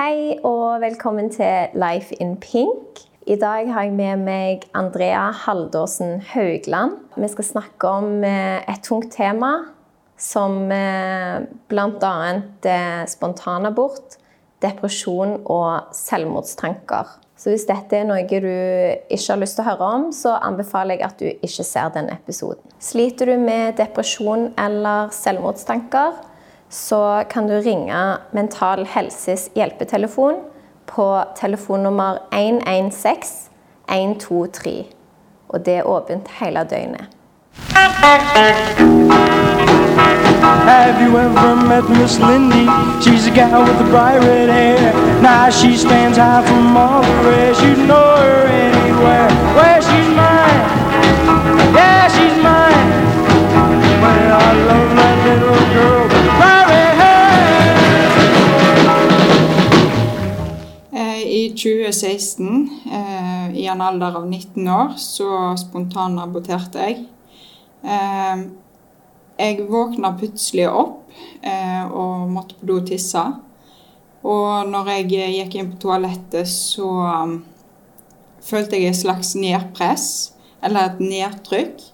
Hei og velkommen til Life in Pink. I dag har jeg med meg Andrea Haldorsen Haugland. Vi skal snakke om eh, et tungt tema som bl.a. spontanabort, depresjon og selvmordstanker. Så hvis dette er noe du ikke har lyst til å høre om, så anbefaler jeg at du ikke ser den episoden. Sliter du med depresjon eller selvmordstanker, så kan du ringe Mental Helses hjelpetelefon på telefonnummer 116 123. Og det er åpent hele døgnet. Have you ever met Miss Lindy? She's a gal with the bright red hair. Now she stands high from all the rest. You know her anywhere. Where she's mine. Yeah, she's mine. Well, I love that little girl 2016, eh, i en alder av 19 år, så spontanaborterte jeg. Eh, jeg våkna plutselig opp eh, og måtte på do og tisse. Og når jeg gikk inn på toalettet, så um, følte jeg et slags nedpress, eller et nedtrykk.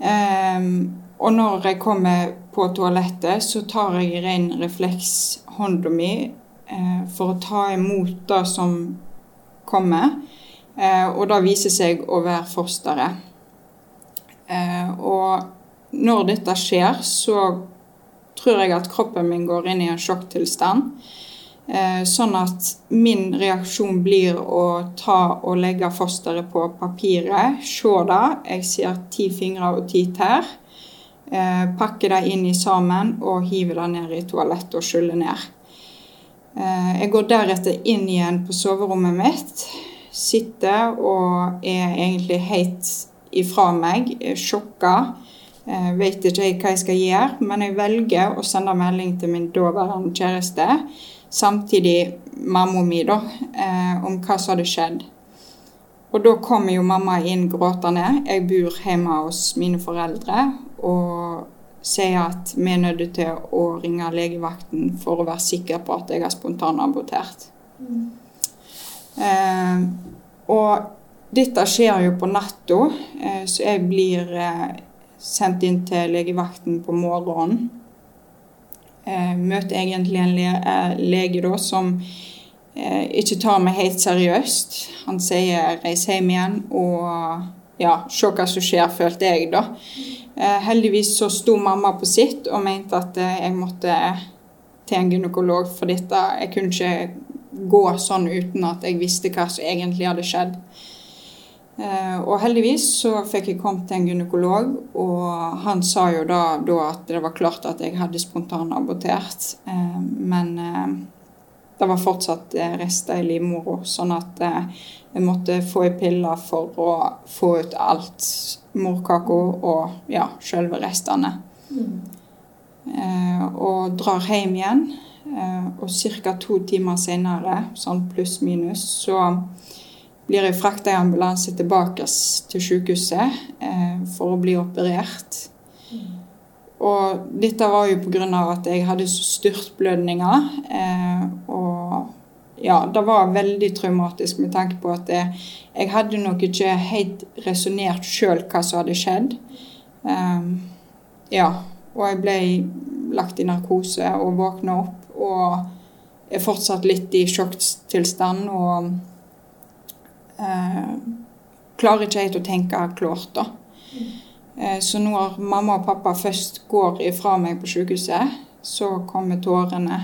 Um, og når jeg kommer på toalettet, så tar jeg ren refleks hånda mi eh, for å ta imot det som kommer. Eh, og det viser seg å være fosteret. Eh, og når dette skjer, så tror jeg at kroppen min går inn i en sjokktilstand. Eh, sånn at min reaksjon blir å ta og legge fosteret på papiret. Se det. Jeg ser ti fingre og ti tær. Eh, pakke det inn i sammen og hive det ned i toalettet og skylle ned. Eh, jeg går deretter inn igjen på soverommet mitt. Sitter og er egentlig helt ifra meg, sjokka. Jeg vet ikke hva jeg skal gjøre, men jeg velger å sende melding til min daværende kjæreste, samtidig mamma mi, da, eh, om hva som hadde skjedd. Og da kommer jo mamma inn gråtende. Jeg bor hjemme hos mine foreldre og sier at vi er nødt til å ringe legevakten for å være sikker på at jeg har spontanabortert. Mm. Eh, og dette skjer jo på natta, eh, så jeg blir eh, sendt inn til legevakten på morgenen. Eh, møter egentlig en le eh, lege da som eh, ikke tar meg helt seriøst. Han sier 'reis hjem igjen' og ja, se hva som skjer, følte jeg da. Eh, heldigvis så sto mamma på sitt og mente at eh, jeg måtte til en gynekolog for dette. Jeg kunne ikke gå sånn uten at jeg visste hva som egentlig hadde skjedd. Eh, og heldigvis så fikk jeg kommet til en gynekolog, og han sa jo da, da at det var klart at jeg hadde spontanabortert. Men det var fortsatt rester i livmora, sånn at jeg måtte få i piller for å få ut alt morkaka og ja, selve restene. Mm. og drar hjem igjen. og ca. to timer senere, sånn pluss-minus, så blir jeg frakta i ambulanse tilbake til sykehuset eh, for å bli operert. Mm. Og dette var jo pga. at jeg hadde så styrtblødninger. Eh, og ja, det var veldig traumatisk med tanke på at jeg, jeg hadde nok ikke helt resonnert sjøl hva som hadde skjedd. Um, ja, og jeg ble lagt i narkose og våkna opp og er fortsatt litt i sjokktilstand. og uh, klarer ikke helt å tenke klart, da. Eh, så når mamma og pappa først går ifra meg på sykehuset, så kommer tårene.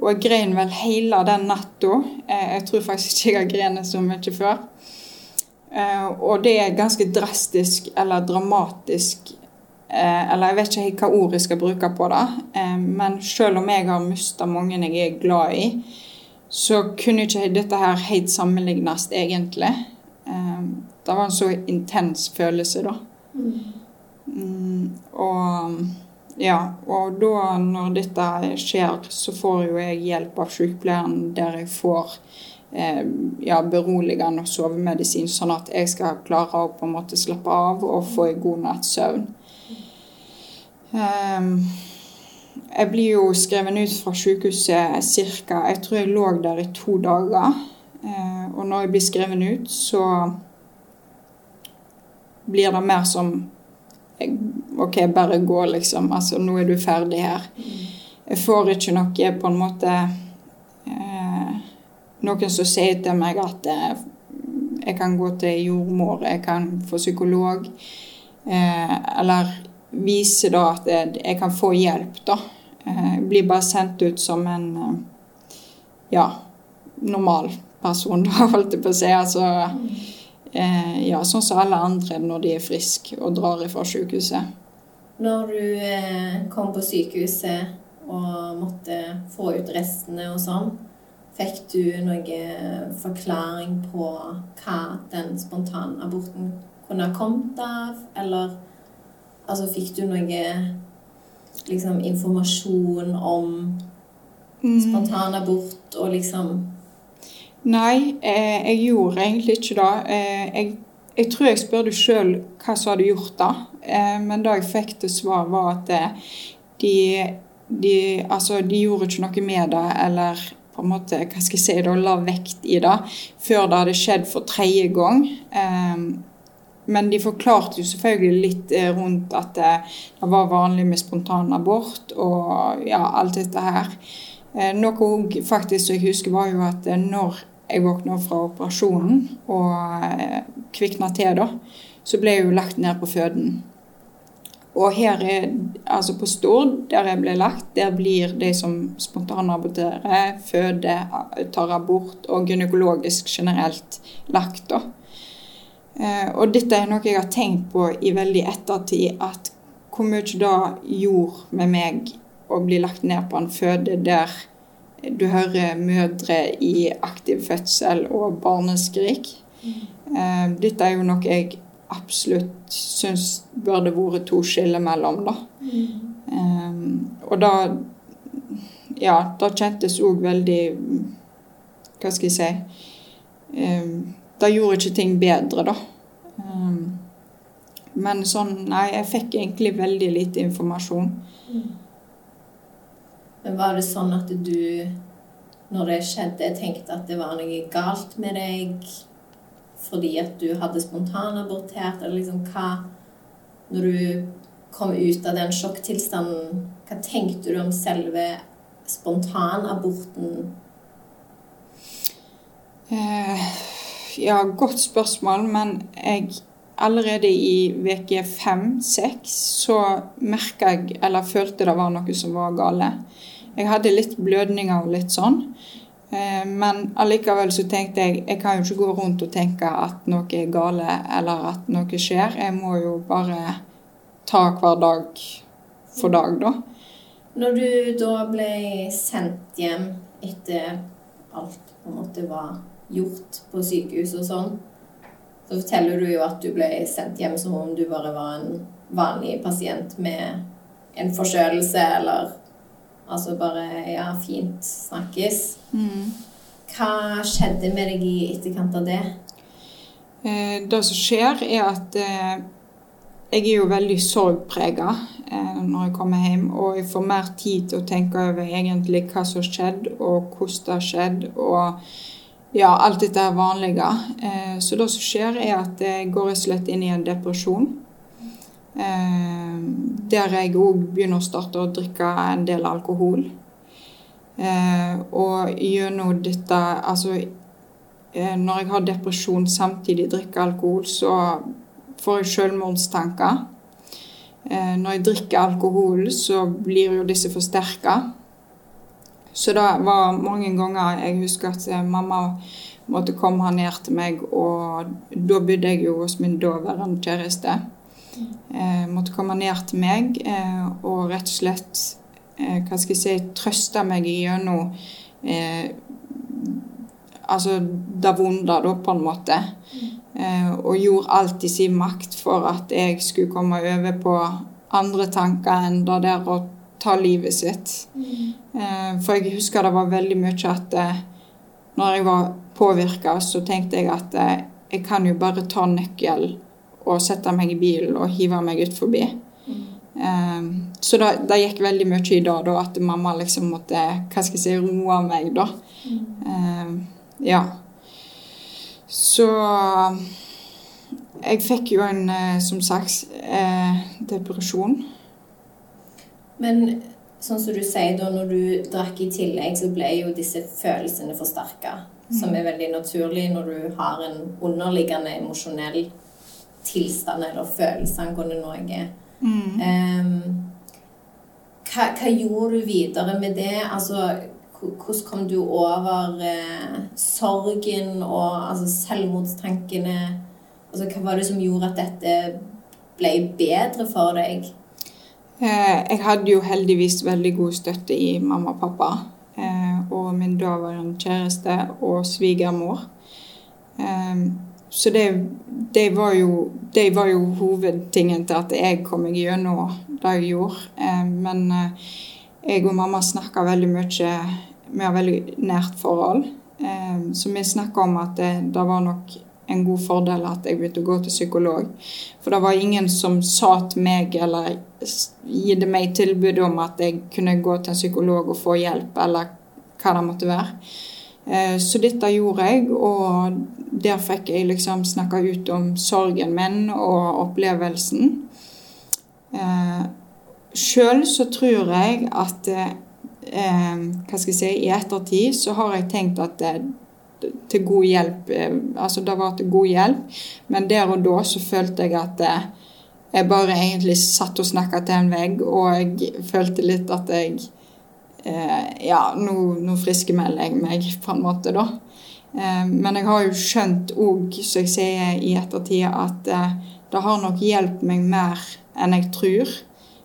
Og jeg grein vel hele den natta. Eh, jeg tror faktisk ikke jeg har grenet så mye før. Eh, og det er ganske drastisk eller dramatisk eh, eller jeg vet ikke helt hva ord jeg skal bruke på det. Men selv om jeg har mista mange jeg er glad i, så kunne ikke dette her helt sammenlignes, egentlig. Det var en så intens følelse, da. Mm. Um, og ja, og da når dette skjer, så får jo jeg hjelp av sykepleieren der jeg får eh, ja, beroligende og sovemedisin, sånn at jeg skal klare å på en måte slappe av og få en god natts søvn. Um, jeg blir jo skrevet ut fra sykehuset ca. Jeg tror jeg lå der i to dager. Eh, og når jeg blir skrevet ut, så blir det mer som OK, bare gå, liksom. Altså, nå er du ferdig her. Jeg får ikke noe på en måte eh, Noen som sier til meg at eh, jeg kan gå til jordmor, jeg kan få psykolog. Eh, eller vise da at jeg kan få hjelp, da. Eh, jeg blir bare sendt ut som en eh, ja, normal person, da, holdt jeg på å si. Altså, eh, ja, sånn som alle andre når de er friske og drar fra sykehuset. Når du kom på sykehuset og måtte få ut restene og sånn, fikk du noen forklaring på hva den spontanaborten kunne ha kommet av, eller altså, fikk du noe liksom informasjon om mm. spontanabort og liksom Nei, eh, jeg gjorde egentlig ikke det. Eh, jeg, jeg, tror jeg spurte sjøl hva som hadde gjort det. Eh, men det jeg fikk til svar, var at eh, de, de, altså, de gjorde ikke noe med det, eller på en måte, hva skal jeg si, da, la vekt i det før det hadde skjedd for tredje gang. Eh, men de forklarte jo selvfølgelig litt eh, rundt at det, det var vanlig med spontanabort og ja, alt dette her. Noe faktisk jeg husker, var jo at når jeg våkna fra operasjonen og kvikna til, da, så ble jeg jo lagt ned på føden. Og her er, altså på Stord, der jeg ble lagt, der blir de som spontanaborterer, føder, tar abort og gynekologisk generelt lagt. da. Eh, og dette er noe jeg har tenkt på i veldig ettertid, at hvor mye det gjorde med meg å bli lagt ned på en føde der du hører mødre i aktiv fødsel og barneskrik. Mm. Dette er jo noe jeg absolutt syns burde vært to skiller mellom, da. Mm. Um, og da Ja, det kjentes òg veldig Hva skal jeg si um, det gjorde ikke ting bedre, da. Um, men sånn Nei, jeg fikk egentlig veldig lite informasjon. Mm. Men var det sånn at du, når det skjedde, tenkte at det var noe galt med deg fordi at du hadde spontanabortert, eller liksom hva Når du kom ut av den sjokktilstanden, hva tenkte du om selve spontanaborten? Eh ja, godt spørsmål, men jeg allerede i uke fem-seks så merka jeg, eller følte det var noe som var gale. Jeg hadde litt blødninger og litt sånn. Eh, men allikevel så tenkte jeg jeg kan jo ikke gå rundt og tenke at noe er gale eller at noe skjer. Jeg må jo bare ta hver dag for dag, da. Når du da ble sendt hjem etter alt på en måte var gjort på sykehus og sånn, så forteller du jo at du ble sendt hjem som om du bare var en vanlig pasient med en forkjølelse eller Altså bare Ja, fint snakkes. Mm. Hva skjedde med deg i etterkant av det? Eh, det som skjer, er at eh, jeg er jo veldig sorgprega eh, når jeg kommer hjem. Og jeg får mer tid til å tenke over egentlig hva som har skjedd, og hvordan det har skjedd. og ja, alt dette er vanlige. Så det som skjer, er at jeg går rett og slett inn i en depresjon. Eh, der jeg òg begynner å starte å drikke en del alkohol. Eh, og gjennom dette Altså eh, når jeg har depresjon samtidig drikker alkohol, så får jeg selvmordstanker. Når jeg drikker alkohol, så blir jo disse forsterka. Så det var mange ganger jeg husker at mamma måtte komme ned til meg, og da bodde jeg jo hos min daværende kjæreste. Eh, måtte komme ned til meg eh, og rett og slett eh, hva skal jeg si, trøste meg gjennom eh, altså det vonde, da, på en måte. Eh, og gjorde alt i sin makt for at jeg skulle komme over på andre tanker enn det der å ta livet sitt. Mm. For jeg husker det var veldig mye at når jeg var påvirka, så tenkte jeg at jeg kan jo bare ta nøkkel og sette meg i bilen og hive meg ut forbi. Mm. Eh, så det, det gikk veldig mye i det, da, at mamma liksom måtte hva skal jeg si, roe meg, da. Eh, ja. Så jeg fikk jo en, eh, som sagt, eh, depresjon. Men sånn som du sier da, når du drakk i tillegg, så ble jo disse følelsene forsterka. Som er veldig naturlig når du har en underliggende emosjonell tilstand eller følelse angående noe. Mm. Um, hva, hva gjorde du videre med det? Altså, hvordan kom du over eh, sorgen og altså, selvmordstankene? Altså, hva var det som gjorde at dette ble bedre for deg? Eh, jeg hadde jo heldigvis veldig god støtte i mamma og pappa. Eh, og min daværende kjæreste og svigermor. Eh, så det, det, var jo, det var jo hovedtingen til at jeg kom meg gjennom det jeg gjorde. Eh, men eh, jeg og mamma snakka veldig mye Vi har veldig nært forhold. Eh, så vi snakka om at det, det var nok en god fordel at jeg begynte å gå til psykolog. For det var ingen som sa til meg eller gitte gitt meg tilbud om at jeg kunne gå til en psykolog og få hjelp, eller hva det måtte være. Eh, Så dette gjorde jeg, og der fikk jeg liksom snakka ut om sorgen min og opplevelsen. Eh, Sjøl så tror jeg at eh, Hva skal jeg si I ettertid så har jeg tenkt at det, til god hjelp Altså det var til god hjelp, men der og da så følte jeg at jeg bare egentlig satt og snakka til en vegg, og jeg følte litt at jeg Ja, nå, nå friskmelder jeg meg, på en måte, da. Eh, men jeg har jo skjønt òg, som jeg sier i ettertid, at eh, det har nok hjulpet meg mer enn jeg tror.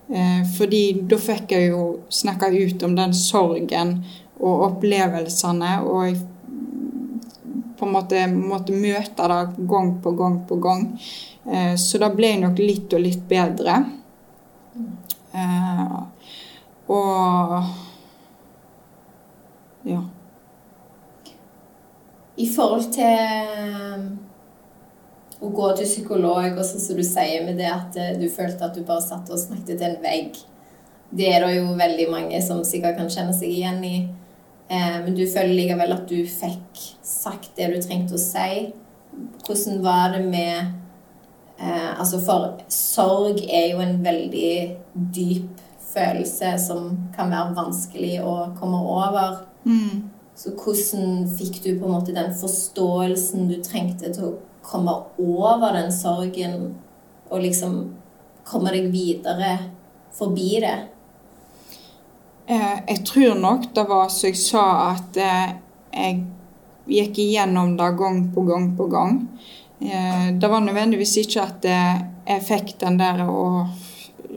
Eh, fordi da fikk jeg jo snakke ut om den sorgen og opplevelsene, og jeg på en måte måtte møte det gang på gang på gang. Eh, så det ble nok litt og litt bedre. Eh, og ja. I forhold til eh, å gå til psykolog, og sånn som du sier med det at eh, du følte at du bare satt og snakket til en vegg. Det er det jo veldig mange som sikkert kan kjenne seg igjen i. Eh, Men du føler likevel at du fikk sagt det du trengte å si. Hvordan var det med eh, Altså, for sorg er jo en veldig dyp følelse som kan være vanskelig å komme over. Mm. Så hvordan fikk du på en måte den forståelsen du trengte til å komme over den sorgen og liksom komme deg videre forbi det? Eh, jeg tror nok det var som jeg sa, at eh, jeg gikk igjennom det gang på gang på gang. Eh, det var nødvendigvis ikke at jeg fikk den der å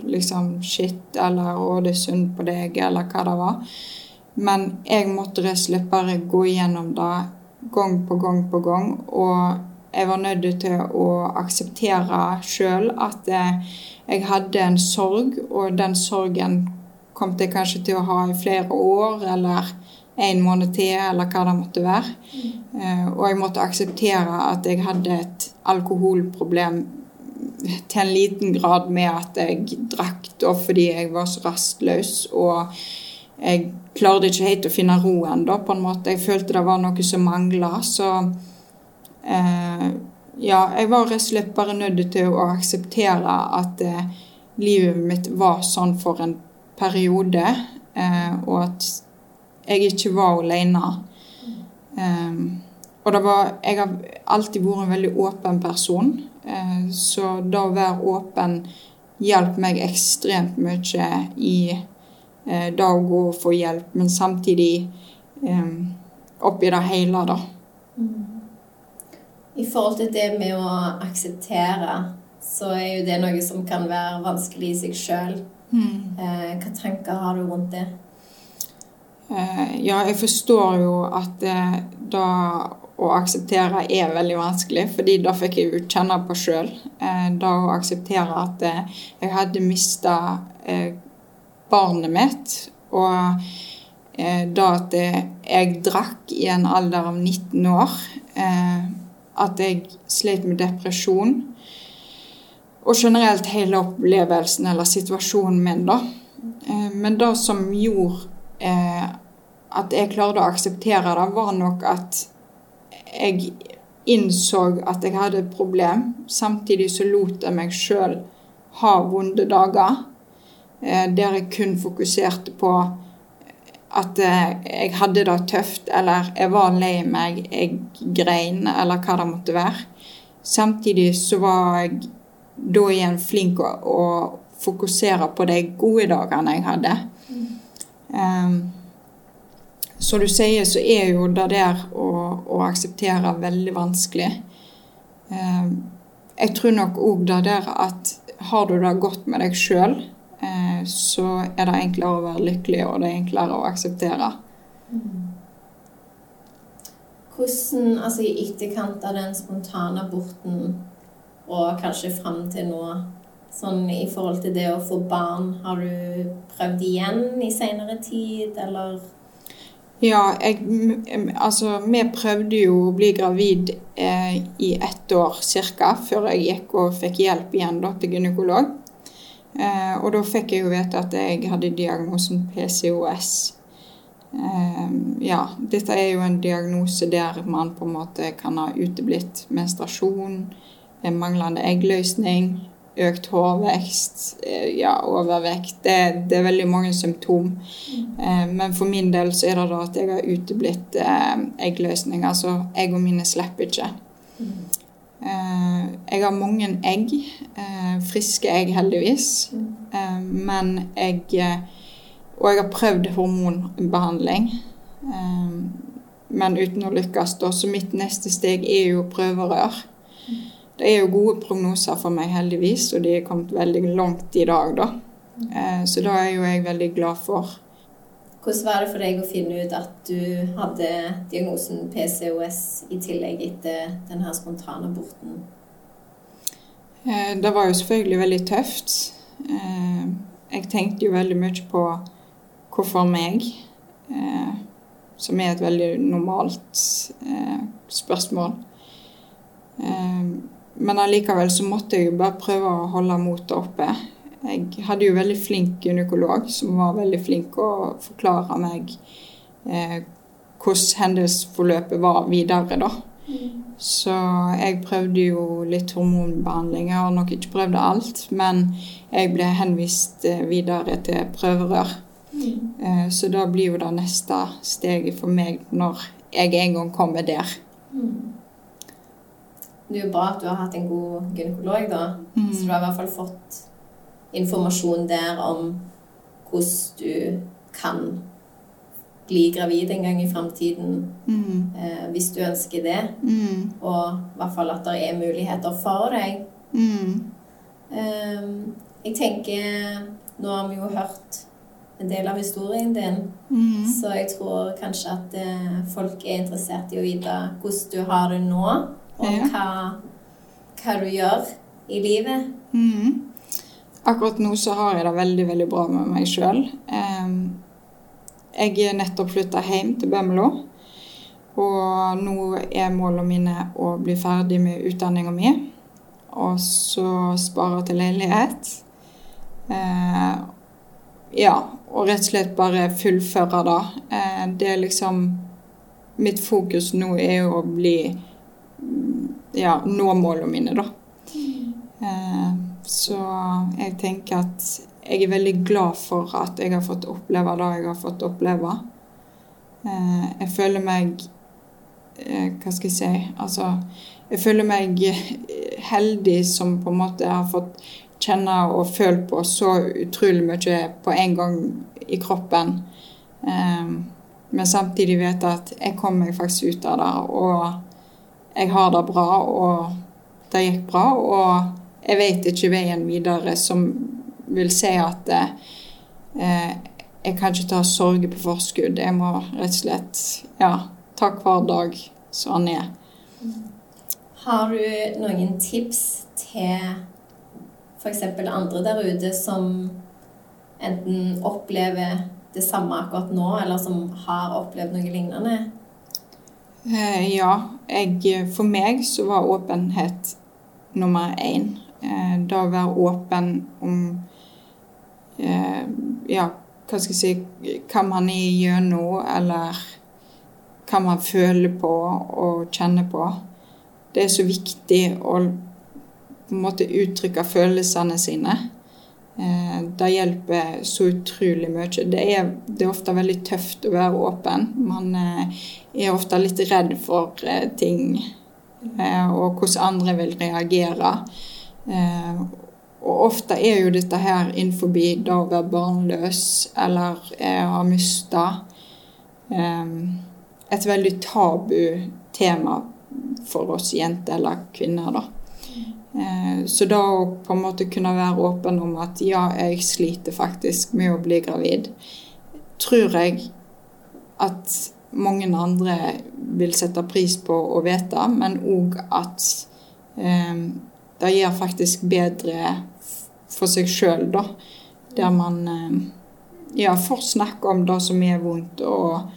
liksom shit, eller å det er synd på deg, eller hva det var. Men jeg måtte rett og slett bare gå igjennom det gang på gang på gang. Og jeg var nødt til å akseptere sjøl at eh, jeg hadde en sorg, og den sorgen kom jeg kanskje til å ha i flere år, eller en måned til, eller hva det måtte være. Eh, og jeg måtte akseptere at jeg hadde et alkoholproblem til en liten grad med at jeg drakk da fordi jeg var så rastløs, og jeg klarte ikke helt å finne roen da, på en måte. Jeg følte det var noe som mangla, så eh, ja, jeg var rett og slett bare nødt til å akseptere at eh, livet mitt var sånn for en periode, eh, og at jeg ikke var alene. Eh, og det var, jeg har alltid vært en veldig åpen person, eh, så det å være åpen hjalp meg ekstremt mye i eh, det å gå og få hjelp, men samtidig eh, oppi det hele, da. I forhold til det med å akseptere, så er jo det noe som kan være vanskelig i seg sjøl. Eh, hva tanker har du rundt det? Eh, ja, jeg forstår jo at det å akseptere er veldig vanskelig, fordi det fikk jeg jo kjenne på sjøl. Eh, det å akseptere at jeg hadde mista eh, barnet mitt, og eh, da at jeg drakk i en alder av 19 år, eh, at jeg slet med depresjon, og generelt hele opplevelsen eller situasjonen min, da. Eh, men det som gjorde eh, at jeg klarte å akseptere det, var nok at jeg innså at jeg hadde et problem. Samtidig så lot jeg meg sjøl ha vonde dager. Eh, der jeg kun fokuserte på at eh, jeg hadde det tøft, eller jeg var lei meg, jeg grein, eller hva det måtte være. Samtidig så var jeg da igjen flink å, å fokusere på de gode dagene jeg hadde. Um, som du sier, så er jo det der å, å akseptere veldig vanskelig. Um, jeg tror nok òg det der at har du det godt med deg sjøl, så er det enklere å være lykkelig, og det er enklere å akseptere. Mm. Hvordan, altså i etterkant av den spontane aborten og kanskje fram til nå, sånn i forhold til det å få barn, har du prøvd igjen i seinere tid, eller? Ja, jeg, altså vi prøvde jo å bli gravid eh, i ett år ca. før jeg gikk og fikk hjelp igjen da, til gynekolog. Eh, og da fikk jeg jo vite at jeg hadde diagnosen PCOS. Eh, ja, dette er jo en diagnose der man på en måte kan ha uteblitt menstruasjon, manglende eggløsning, økt hårvekst, eh, ja, overvekt. Det, det, er veldig mange symptom. Eh, Men for min del så er det da at jeg har uteblitt eh, eggløsning. Altså eggene mine slipper ikke. Mm. Jeg har mange egg. Friske egg, heldigvis. Mm. Men jeg og jeg har prøvd hormonbehandling, men uten å lykkes. Da. Så mitt neste steg er jo prøverør. Det er jo gode prognoser for meg, heldigvis, og de er kommet veldig langt i dag, da. Så da er jo jeg veldig glad for. Hvordan var det for deg å finne ut at du hadde diagnosen PCOS i tillegg etter denne spontane aborten? det var jo selvfølgelig veldig tøft. Uh, jeg tenkte jo veldig mye på Hvorfor meg? Eh, som er et veldig normalt eh, spørsmål. Eh, men allikevel så måtte jeg jo bare prøve å holde motet oppe. Jeg hadde jo veldig flink gynekolog som var veldig flink å forklare meg eh, hvordan hendelsesforløpet var videre, da. Mm. Så jeg prøvde jo litt hormonbehandling. Jeg har nok ikke prøvd alt, men jeg ble henvist eh, videre til prøverør. Mm. Så da blir jo det neste steget for meg når jeg en gang kommer der. Mm. Det er jo bra at du har hatt en god gynekolog, da. Mm. Så du har i hvert fall fått informasjon der om hvordan du kan bli gravid en gang i framtiden mm. eh, hvis du ønsker det. Mm. Og i hvert fall at det er muligheter for deg. Mm. Eh, jeg tenker Nå har vi jo hørt en del av historien din. Mm. Så jeg tror kanskje at eh, folk er interessert i å vite hvordan du har det nå, og hva, hva, du gjør i livet. Mm. Akkurat nå så har jeg det veldig, veldig bra med meg sjøl. jeg er nettopp flytta hjem til Bømlo. Og nå er målene mine å bli ferdig med utdanninga mi. Og så spare til leilighet. Eh, ja, og rett og slett bare fullføre det. Eh, det er liksom Mitt fokus nå er jo å bli Ja, nå målene mine, da. Eh, så jeg tenker at jeg er veldig glad for at jeg har fått oppleve det jeg har fått oppleve. Eh, jeg føler meg Hva skal jeg si Altså, jeg føler meg heldig som på en måte har fått kjenne og føle på så utrolig mye på en gang i kroppen. Um, men samtidig vet at jeg kom meg faktisk ut av det, og jeg har det bra, og det gikk bra. Og jeg vet ikke veien videre som vil si at eh, jeg kan ikke ta sorger på forskudd. Jeg må rett og slett ja, ta hver dag som han er. Har du noen tips til f.eks. andre der ute som enten opplever det samme akkurat nå, eller som har opplevd noe lignende? Eh, ja. Jeg, for meg så var åpenhet nummer én. Eh, da være åpen om eh, Ja, hva skal jeg si Hva man er gjennom, eller hva man føler på og kjenner på. Det er så viktig å på en måte uttrykke følelsene sine. Eh, det hjelper så utrolig mye. Det er, det er, ofte veldig tøft å være åpen. Man eh, er ofte litt redd for eh, ting og hvordan andre vil reagere. Og ofte er jo dette her innenfor det å være barnløs eller ha mista et veldig tabu tema for oss jenter eller kvinner, da. Eh, så da å på en måte kunne være åpen om at ja, jeg sliter faktisk med å bli gravid, tror jeg at mange andre vil sette pris på å vite, men òg at eh, det gjør faktisk bedre for seg sjøl, da. Der man eh, ja, får snakke om det som er vondt, og,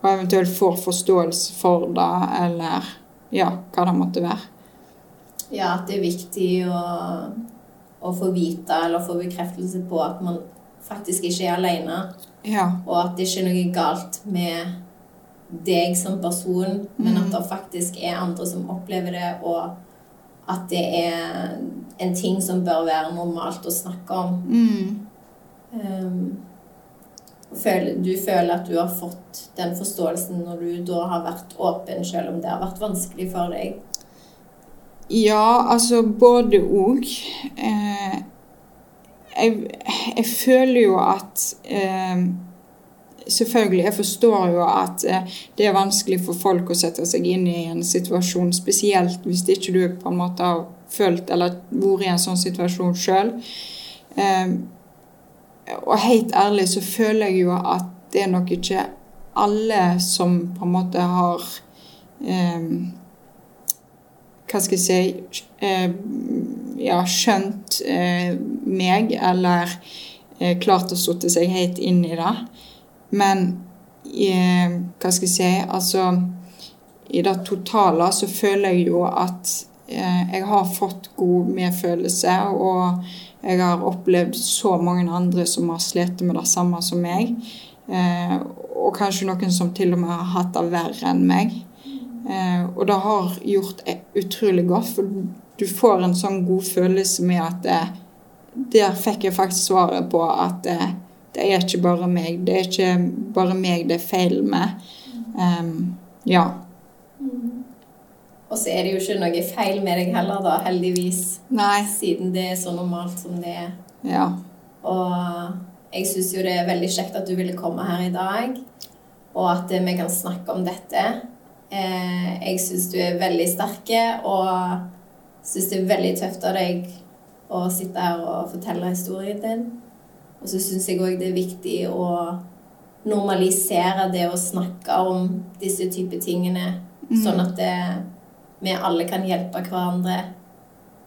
og eventuelt får forståelse for det, eller ja, hva det måtte være. Ja, at det er viktig å, å, få vite eller få bekreftelse på at man faktisk ikke er alene. Ja. Og at det ikke er noe galt med deg som person, men at mm. det faktisk er andre som opplever det, og at det er en ting som bør være normalt å snakke om. Mm. Um, du føler at du har fått den forståelsen når du da har vært åpen, selv om det har vært vanskelig for deg? Ja, altså både òg. Eh, jeg, jeg, føler jo at eh, Selvfølgelig, jeg forstår jo at eh, det er vanskelig for folk å sette seg inn i en situasjon, spesielt hvis ikke du på en måte har følt eller vært i en sånn situasjon sjøl. Eh, og helt ærlig så føler jeg jo at det er nok ikke alle som på en måte har eh, hva skal jeg si eh, ja, skjønt eh, meg, eller klart å sette seg helt inn i det. Men eh, hva skal jeg si Altså i det totale så føler jeg jo at eh, jeg har fått god medfølelse, og jeg har opplevd så mange andre som har slitt med det samme som meg. Eh, og kanskje noen som til og med har hatt det verre enn meg. Eh, og det har gjort utrolig godt, for du får en sånn god følelse med at eh, der fikk jeg faktisk svaret på at eh, det er ikke bare meg. Det er ikke bare meg det er feil med. Um, ja. Og så er det jo ikke noe feil med deg heller, da, heldigvis. Nei. Siden det er så normalt som det er. Ja. Og jeg syns jo det er veldig kjekt at du ville komme her i dag, og at vi kan snakke om dette. Eh, jeg syns du er veldig sterke, og syns det er veldig tøft av deg å sitte her og fortelle historien din. Og så syns jeg òg det er viktig å normalisere det å snakke om disse typer tingene, mm. sånn at det, vi alle kan hjelpe hverandre.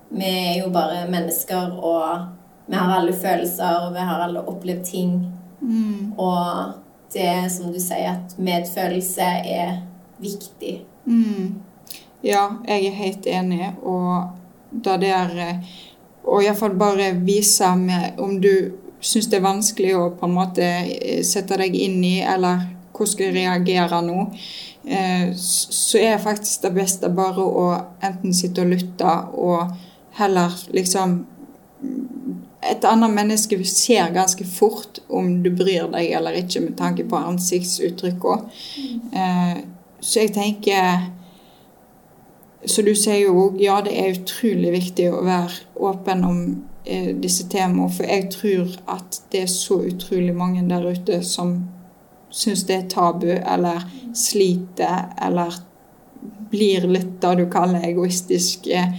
Vi er jo bare mennesker, og vi har alle følelser, og vi har alle opplevd ting. Mm. Og det som du sier, at medfølelse er viktig. Mm. Ja, jeg er helt enig. Og da det er Og iallfall bare vise med om du syns det er vanskelig å på en måte eh, sette deg inn i, eller hvordan skal jeg reagere nå, eh, så er faktisk det beste bare å enten sitte og lytte, og heller liksom et annet menneske ser ganske fort om du bryr deg eller ikke, med tanke på ansiktsuttrykk mm. Eh, så jeg tenker Så du sier jo òg ja, det er utrolig viktig å være åpen om disse temaene. For jeg tror at det er så utrolig mange der ute som syns det er tabu, eller sliter, eller blir litt det du kaller egoistisk, eh,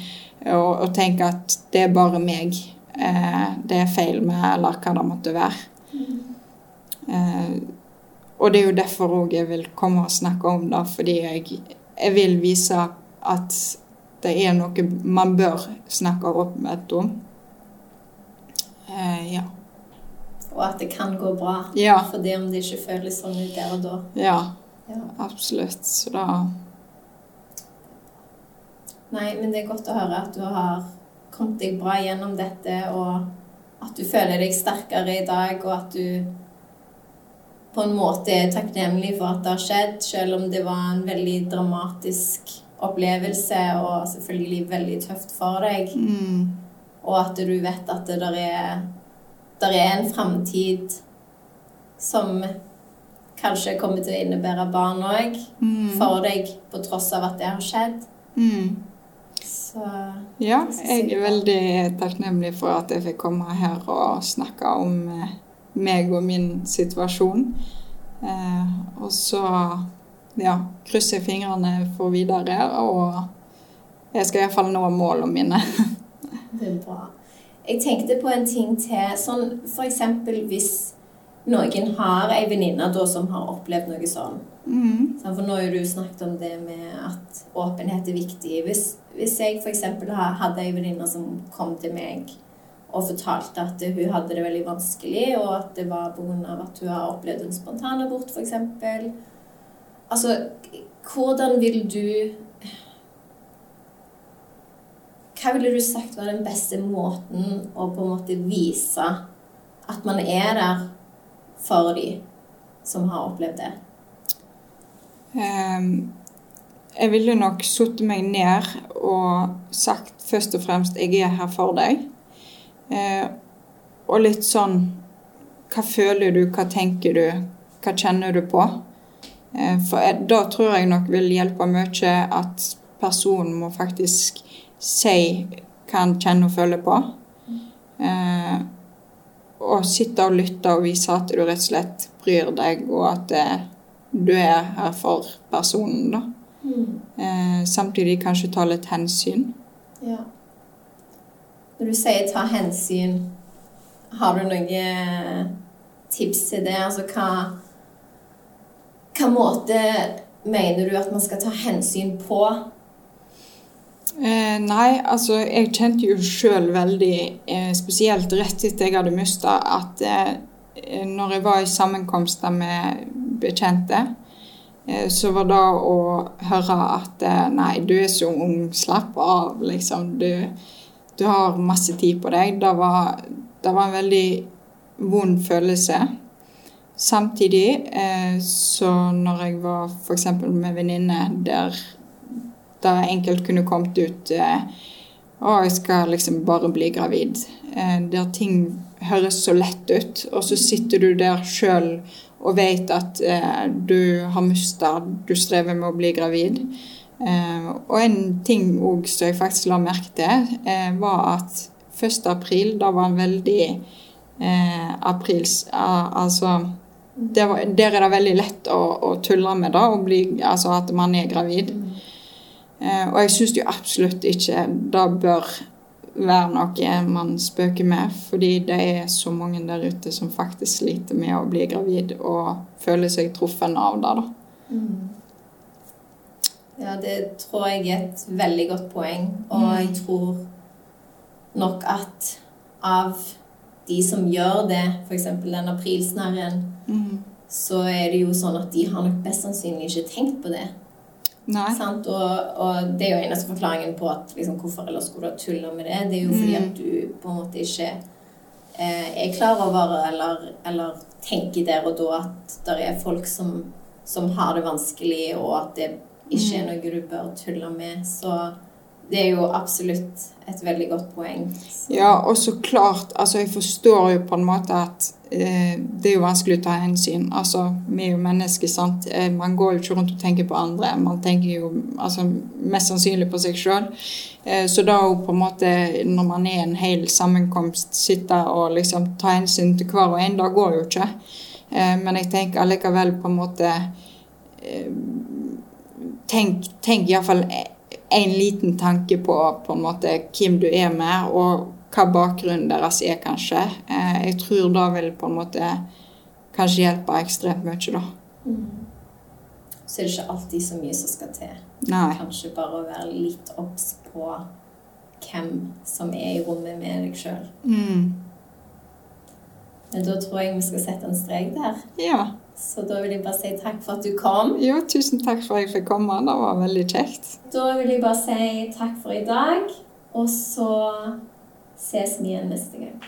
og, og tenker at det er bare meg eh, det er feil med, eller hva det måtte være. Mm. Eh, og det er jo derfor òg jeg vil komme og snakke om det, fordi jeg, jeg, vil vise at det er noe man bør snakke åpent om. Eh, ja. Og at det kan gå bra, ja. fordi om det ikke føles sånn ut der og da. Ja, ja. absolutt. Så da Nei, men det er godt å høre at du har kommet deg bra gjennom dette, og at du føler deg sterkere i dag, og at du på en måte er takknemlig for at det har skjedd, selv om det var en veldig dramatisk opplevelse og selvfølgelig veldig tøft for deg. Mm. Og at du vet at det der er, der er en framtid som kanskje kommer til å innebære barn òg Mm. for deg, på tross av at det har skjedd. Mm. Så Ja, jeg er veldig takknemlig for at jeg fikk komme her og snakke om eh, meg og min situasjon. Eh, og så ja, krysser jeg fingrene for videre, og jeg skal iallfall nå målene mine. det er bra. Jeg tenkte på en ting til. Sånn eksempel hvis noen har ei venninne som har opplevd noe sånn. Mm. For nå har du snakket om det med at åpenhet er viktig. Hvis, hvis jeg f.eks. hadde ei venninne som kom til meg og fortalte at hun hadde det veldig vanskelig, og at det var pga. at hun har opplevd en spontanabort, f.eks. Altså, hvordan vil du Hva ville du sagt var den beste måten å på en måte vise at man er der for de som har opplevd det? Um, jeg ville nok satt meg ned og sagt først og fremst 'jeg er her for deg'. Uh, og litt sånn Hva føler du, hva tenker du, hva kjenner du på? Uh, for jeg, da tror jeg nok vil hjelpe mye at personen må faktisk si hva han kjenner og føler på. Eh, og sitte og lytte og vise at du rett og slett bryr deg, og at eh, du er her for personen, da. Eh, samtidig kanskje ta litt hensyn. Ja. Når du sier ta hensyn, har du noen tips til det? Altså hva Hva måte mener du at man skal ta hensyn på? Eh, nei, altså jeg kjente jo sjøl veldig, eh, spesielt rett etter jeg hadde mista, at eh, når jeg var i sammenkomster med bekjente, eh, så var det å høre at eh, nei, du er så ung, slapp av, liksom. Du, du har masse tid på deg. Det var, det var en veldig vond følelse. Samtidig, eh, så når jeg var f.eks. med venninne der det enkelt kunne kommet ut eh, Å, jeg skal liksom bare bli gravid. Eh, der ting høres så lett ut, og så sitter du der sjøl og vet at eh, du har mista, du strever med å bli gravid. Og en ting òg som jeg faktisk la merke til, var at 1. april, da var en veldig eh, aprils... al- altså Der er det veldig lett å, å tulle med det, altså at man er gravid. Eh, og jeg syns jo absolutt ikke det bør være noe man spøker med, fordi det er så mange der ute som faktisk sliter med å bli gravid og føler seg truffet av det. da. Ja, det tror jeg er et veldig godt poeng. Og jeg tror nok at av de som gjør det, f.eks. den aprilsnarren, så er det jo sånn at de har nok best sannsynlig ikke tenkt på det. Nei. Sant? Og, og det er jo eneste forklaringen på at liksom, hvorfor ellers skulle du tulle med det. Det er jo fordi Mm. at du på en måte ikke eh, er klar over eller, eller tenker der og da at det er folk som, som har det vanskelig, og at det ikke er Mm. noe du bør tulle med. Så det er jo absolutt et veldig godt poeng. Så, Ja, og så klart, altså jeg forstår jo på en måte at eh, det er jo vanskelig å ta hensyn. Altså, vi er jo mennesker, sant. Eh, man går jo ikke rundt og tenker på andre. Man tenker jo altså, mest sannsynlig på seg sjøl. Eh, så da å på en måte, når man er en hel sammenkomst, sitte og liksom ta hensyn til hver og en, det går jo ikke. Eh, men jeg tenker allikevel på en måte eh, Tenk, tenk iallfall en liten tanke på på en måte hvem du er med, og hva bakgrunnen deres er, kanskje. Eh, jeg tror det vil på en måte kanskje hjelpe ekstremt mye, da. så er det ikke alltid så mye som skal til. Nei. Kanskje bare å være litt obs på hvem som er i rommet med deg sjøl. Mm. Men da tror jeg vi skal sette en strek der. Ja. Så da vil jeg bare si takk for at du kom. Jo, tusen takk for at jeg fikk komme. Det var veldig kjekt. Da vil jeg bare si takk for i dag. Og så ses vi igjen neste gang.